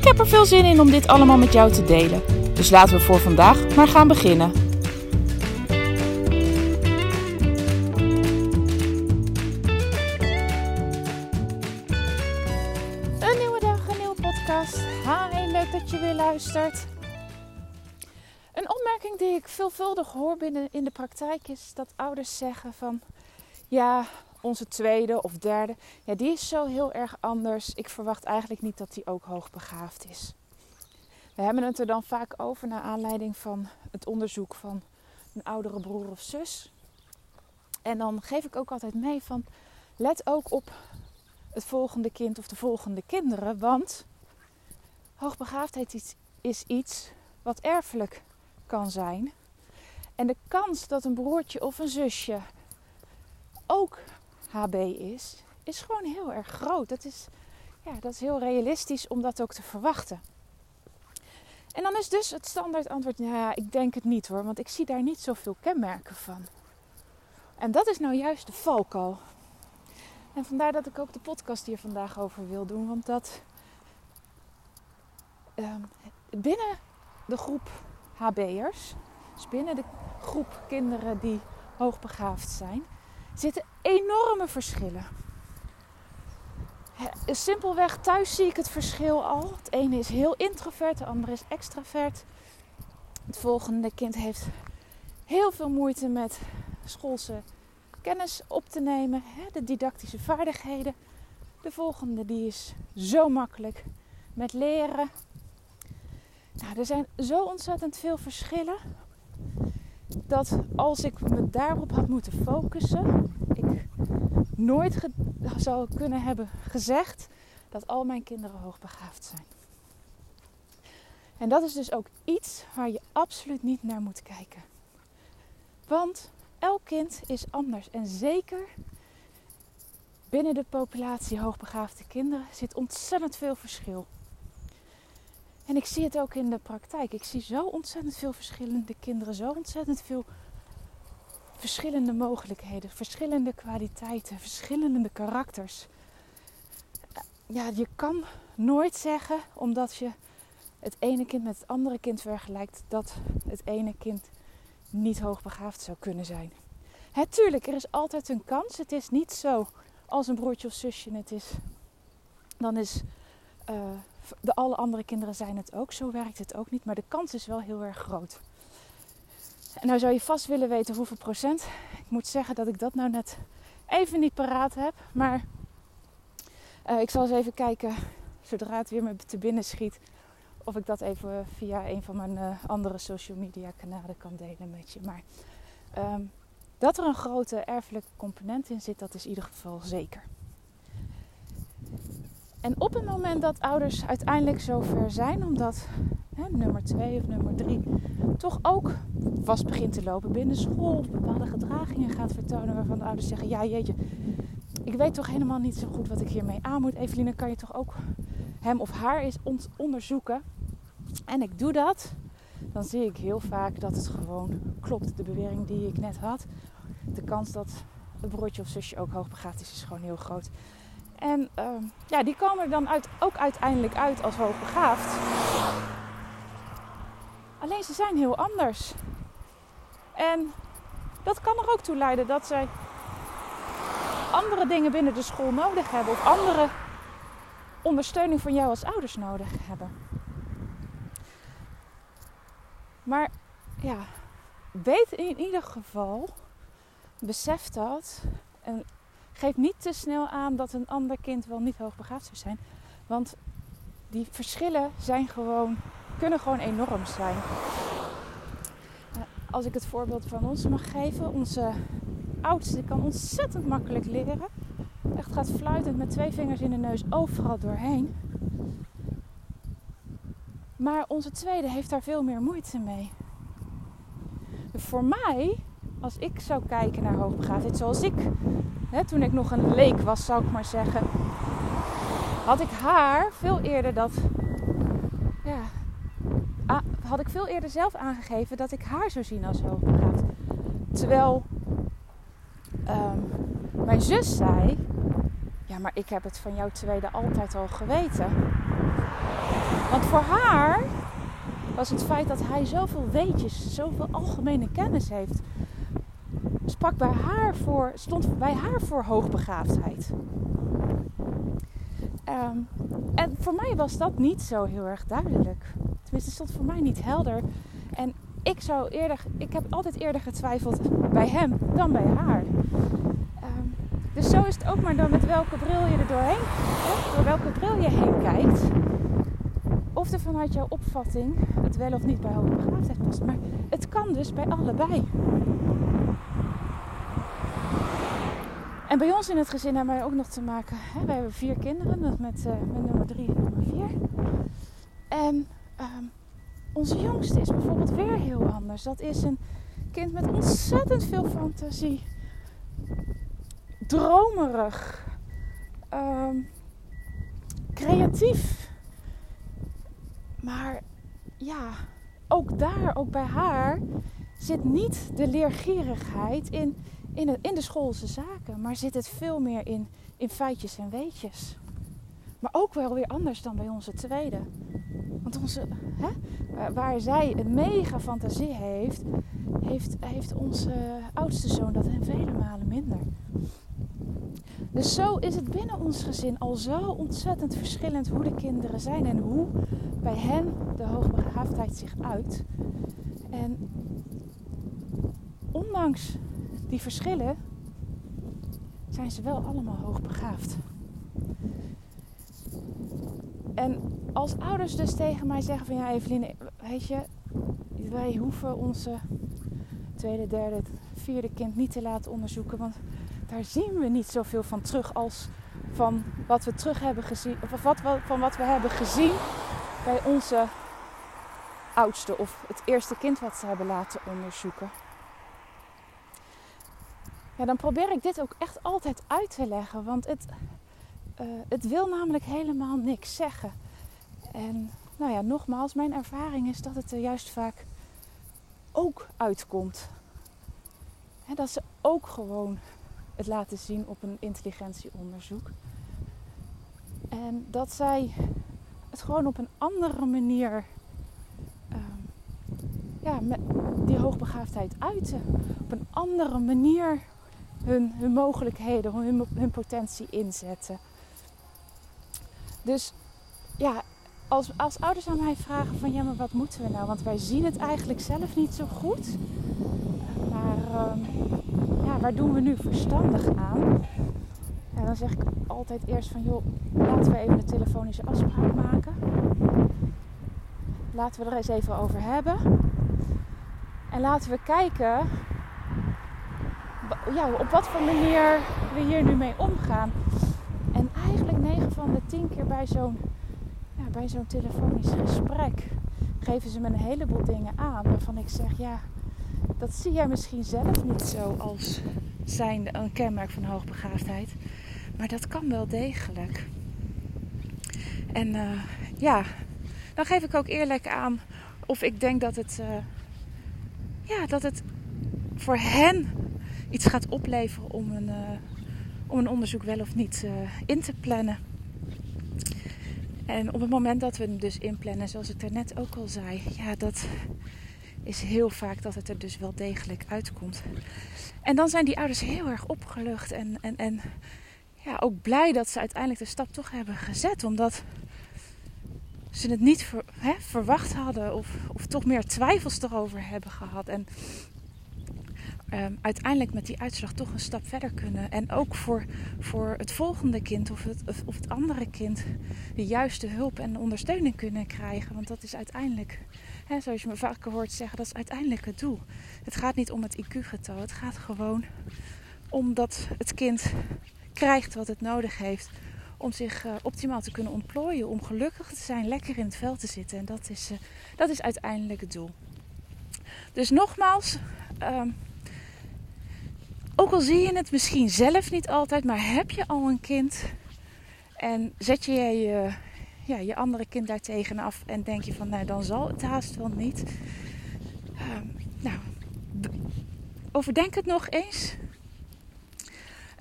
Ik heb er veel zin in om dit allemaal met jou te delen. Dus laten we voor vandaag maar gaan beginnen. Een nieuwe dag, een nieuwe podcast. Hi, leuk dat je weer luistert. Een opmerking die ik veelvuldig hoor binnen in de praktijk is dat ouders zeggen van ja, onze tweede of derde, ja, die is zo heel erg anders. Ik verwacht eigenlijk niet dat die ook hoogbegaafd is. We hebben het er dan vaak over naar aanleiding van het onderzoek van een oudere broer of zus. En dan geef ik ook altijd mee van let ook op het volgende kind of de volgende kinderen, want hoogbegaafdheid is iets wat erfelijk kan zijn. En de kans dat een broertje of een zusje ook HB is, is gewoon heel erg groot. Dat is, ja, dat is heel realistisch om dat ook te verwachten. En dan is dus het standaard antwoord: ja, ik denk het niet hoor, want ik zie daar niet zoveel kenmerken van. En dat is nou juist de valkuil. En vandaar dat ik ook de podcast hier vandaag over wil doen, want dat uh, binnen de groep HB'ers, dus binnen de groep kinderen die hoogbegaafd zijn, zitten enorme verschillen. Simpelweg thuis zie ik het verschil al. Het ene is heel introvert, de andere is extravert. Het volgende kind heeft heel veel moeite met schoolse kennis op te nemen, de didactische vaardigheden. De volgende die is zo makkelijk met leren. Nou, er zijn zo ontzettend veel verschillen dat als ik me daarop had moeten focussen, ik nooit zou kunnen hebben gezegd dat al mijn kinderen hoogbegaafd zijn. En dat is dus ook iets waar je absoluut niet naar moet kijken. Want elk kind is anders. En zeker binnen de populatie hoogbegaafde kinderen zit ontzettend veel verschil. En ik zie het ook in de praktijk. Ik zie zo ontzettend veel verschillende kinderen, zo ontzettend veel verschillende mogelijkheden, verschillende kwaliteiten, verschillende karakters. Ja, je kan nooit zeggen omdat je het ene kind met het andere kind vergelijkt dat het ene kind niet hoogbegaafd zou kunnen zijn. Hè, tuurlijk, er is altijd een kans. Het is niet zo als een broertje of zusje het is. Dan is uh, de alle andere kinderen zijn het ook. Zo werkt het ook niet. Maar de kans is wel heel erg groot. En nou zou je vast willen weten hoeveel procent. Ik moet zeggen dat ik dat nou net even niet paraat heb. Maar uh, ik zal eens even kijken, zodra het weer me te binnen schiet, of ik dat even via een van mijn uh, andere social media kanalen kan delen met je. Maar um, dat er een grote erfelijke component in zit, dat is in ieder geval zeker. En op het moment dat ouders uiteindelijk zover zijn, omdat hè, nummer 2 of nummer 3 toch ook vast begint te lopen binnen school, of bepaalde gedragingen gaat vertonen waarvan de ouders zeggen: Ja, jeetje, ik weet toch helemaal niet zo goed wat ik hiermee aan moet. Eveline, kan je toch ook hem of haar eens onderzoeken? En ik doe dat, dan zie ik heel vaak dat het gewoon klopt. De bewering die ik net had, de kans dat een broertje of zusje ook hoogbegaafd is, is gewoon heel groot. En uh, ja, die komen er dan uit, ook uiteindelijk uit als hoogbegaafd. Alleen ze zijn heel anders. En dat kan er ook toe leiden dat zij andere dingen binnen de school nodig hebben. Of andere ondersteuning van jou als ouders nodig hebben. Maar ja, weet in ieder geval, besef dat. En geef niet te snel aan dat een ander kind wel niet hoogbegaafd zou zijn. Want die verschillen zijn gewoon, kunnen gewoon enorm zijn. Eh, als ik het voorbeeld van ons mag geven. Onze oudste kan ontzettend makkelijk leren. Echt gaat fluitend met twee vingers in de neus overal doorheen. Maar onze tweede heeft daar veel meer moeite mee. Voor mij, als ik zou kijken naar hoogbegaafdheid, zoals ik, toen ik nog een leek was, zou ik maar zeggen, had ik haar veel eerder dat, ja, had ik veel eerder zelf aangegeven dat ik haar zou zien als hoogbegaafd. Terwijl um, mijn zus zei, ja, maar ik heb het van jouw tweede altijd al geweten. Want voor haar was het feit dat hij zoveel weetjes, zoveel algemene kennis heeft, sprak bij haar voor, stond bij haar voor hoogbegaafdheid. Um, en voor mij was dat niet zo heel erg duidelijk. Tenminste, stond voor mij niet helder. En ik zou eerder, ik heb altijd eerder getwijfeld bij hem dan bij haar. Um, dus zo is het ook maar dan met welke bril je er doorheen, door welke bril je heen kijkt. Of er vanuit jouw opvatting het wel of niet bij hoogbegaafdheid past. Maar het kan dus bij allebei. En bij ons in het gezin hebben wij ook nog te maken. Hè, wij hebben vier kinderen, met, met nummer drie en nummer vier. En ehm, onze jongste is bijvoorbeeld weer heel anders. Dat is een kind met ontzettend veel fantasie. Dromerig. Ehm, creatief. Maar ja, ook daar, ook bij haar, zit niet de leergierigheid in, in, de, in de schoolse zaken. Maar zit het veel meer in, in feitjes en weetjes. Maar ook wel weer anders dan bij onze tweede. Want onze, hè, waar zij een mega fantasie heeft, heeft, heeft onze oudste zoon dat en vele malen minder. Dus zo is het binnen ons gezin al zo ontzettend verschillend hoe de kinderen zijn en hoe bij hen de hoogbegaafdheid zich uit. En ondanks die verschillen zijn ze wel allemaal hoogbegaafd. En als ouders dus tegen mij zeggen van ja Eveline, weet je, wij hoeven onze tweede, derde, vierde kind niet te laten onderzoeken. Want daar zien we niet zoveel van terug als van wat we terug hebben gezien. Of wat, van wat we hebben gezien bij onze oudste of het eerste kind wat ze hebben laten onderzoeken. Ja, dan probeer ik dit ook echt altijd uit te leggen. Want het, uh, het wil namelijk helemaal niks zeggen. En nou ja, nogmaals, mijn ervaring is dat het er juist vaak ook uitkomt. Dat ze ook gewoon het laten zien op een intelligentieonderzoek. En dat zij het gewoon op een andere manier, um, ja, met die hoogbegaafdheid uiten. Op een andere manier hun, hun mogelijkheden, hun, potentie inzetten. Dus ja, als, als ouders aan mij vragen van ja, maar wat moeten we nou? Want wij zien het eigenlijk zelf niet zo goed. Maar um, ja, waar doen we nu verstandig aan? En dan zeg ik altijd eerst van joh, laten we even een telefonische afspraak maken. Laten we er eens even over hebben. En laten we kijken ja, op wat voor manier we hier nu mee omgaan. En eigenlijk 9 van de 10 keer bij zo'n ja, telefonisch gesprek geven ze me een heleboel dingen aan waarvan ik zeg, ja, dat zie jij misschien zelf niet zo als zijnde een kenmerk van hoogbegaafdheid. Maar dat kan wel degelijk. En uh, ja, dan geef ik ook eerlijk aan of ik denk dat het, uh, ja, dat het voor hen iets gaat opleveren om een, uh, om een onderzoek wel of niet in te plannen. En op het moment dat we hem dus inplannen, zoals ik daarnet ook al zei, ja, dat is heel vaak dat het er dus wel degelijk uitkomt. En dan zijn die ouders heel erg opgelucht en, en, en ja, ook blij dat ze uiteindelijk de stap toch hebben gezet. Omdat ze het niet hè, verwacht hadden of, of toch meer twijfels erover hebben gehad. En um, uiteindelijk met die uitslag toch een stap verder kunnen. En ook voor, voor het volgende kind of het, of het andere kind de juiste hulp en ondersteuning kunnen krijgen. Want dat is uiteindelijk, hè, zoals je me vaker hoort zeggen, dat is uiteindelijk het doel. Het gaat niet om het IQ-getal. Het gaat gewoon om dat het kind krijgt wat het nodig heeft om zich uh, optimaal te kunnen ontplooien, om gelukkig te zijn, lekker in het vel te zitten. En dat is, uh, dat is uiteindelijk het doel. Dus nogmaals, um, ook al zie je het misschien zelf niet altijd, maar heb je al een kind en zet je je, ja, je andere kind daar tegenaf en denk je van nou dan zal het haast wel niet. Um, nou, overdenk het nog eens.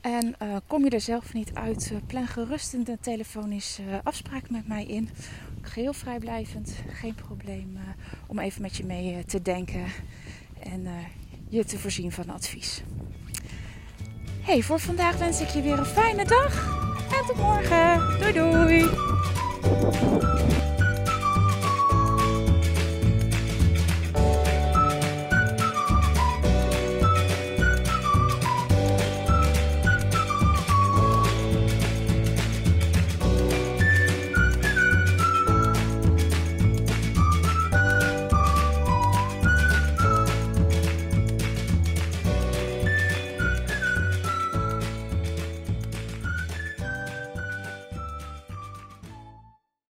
En uh, kom je er zelf niet uit, uh, plan gerust een telefonische uh, afspraak met mij in. Geheel vrijblijvend, geen probleem om even met je mee te denken en je te voorzien van advies. Hey, voor vandaag wens ik je weer een fijne dag en tot morgen. Doei doei!